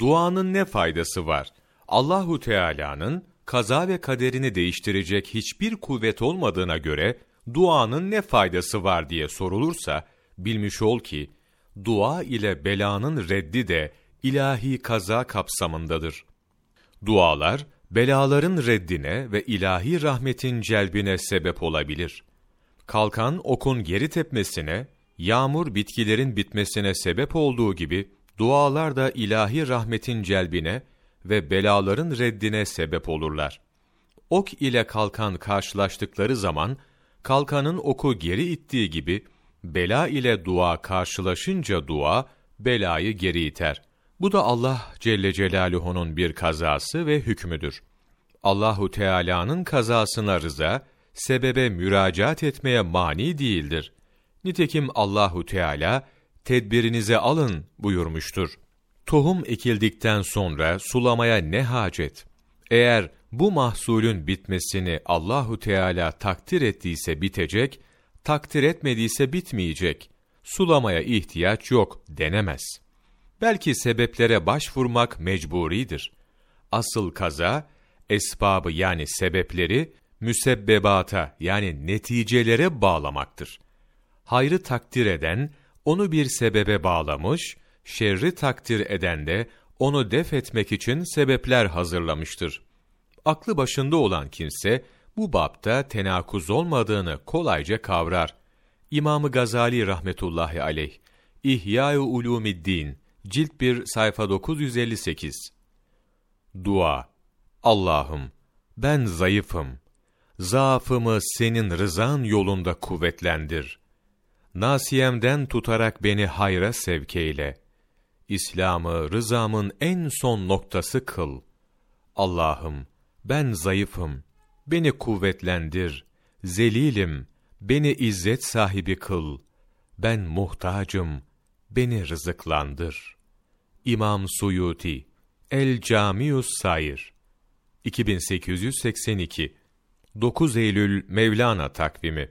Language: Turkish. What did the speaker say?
duanın ne faydası var? Allahu Teala'nın kaza ve kaderini değiştirecek hiçbir kuvvet olmadığına göre duanın ne faydası var diye sorulursa bilmiş ol ki dua ile belanın reddi de ilahi kaza kapsamındadır. Dualar belaların reddine ve ilahi rahmetin celbine sebep olabilir. Kalkan okun geri tepmesine, yağmur bitkilerin bitmesine sebep olduğu gibi dualar da ilahi rahmetin celbine ve belaların reddine sebep olurlar. Ok ile kalkan karşılaştıkları zaman kalkanın oku geri ittiği gibi bela ile dua karşılaşınca dua belayı geri iter. Bu da Allah Celle Celaluhu'nun bir kazası ve hükmüdür. Allahu Teala'nın kazasına rıza, sebebe müracaat etmeye mani değildir. Nitekim Allahu Teala tedbirinize alın buyurmuştur. Tohum ekildikten sonra sulamaya ne hacet? Eğer bu mahsulün bitmesini Allahu Teala takdir ettiyse bitecek, takdir etmediyse bitmeyecek. Sulamaya ihtiyaç yok denemez. Belki sebeplere başvurmak mecburidir. Asıl kaza, esbabı yani sebepleri müsebbebata yani neticelere bağlamaktır. Hayrı takdir eden, onu bir sebebe bağlamış, şerri takdir eden de onu def etmek için sebepler hazırlamıştır. Aklı başında olan kimse, bu bapta tenakuz olmadığını kolayca kavrar. İmamı Gazali rahmetullahi aleyh, İhya-i Ulumiddin, cilt 1 sayfa 958 Dua Allah'ım, ben zayıfım. Zaafımı senin rızan yolunda kuvvetlendir. Nasiyemden tutarak beni hayra sevk eyle. İslam'ı rızamın en son noktası kıl. Allah'ım, ben zayıfım. Beni kuvvetlendir. Zelilim, beni izzet sahibi kıl. Ben muhtacım, beni rızıklandır. İmam Suyuti El Camius Sair 2882 9 Eylül Mevlana takvimi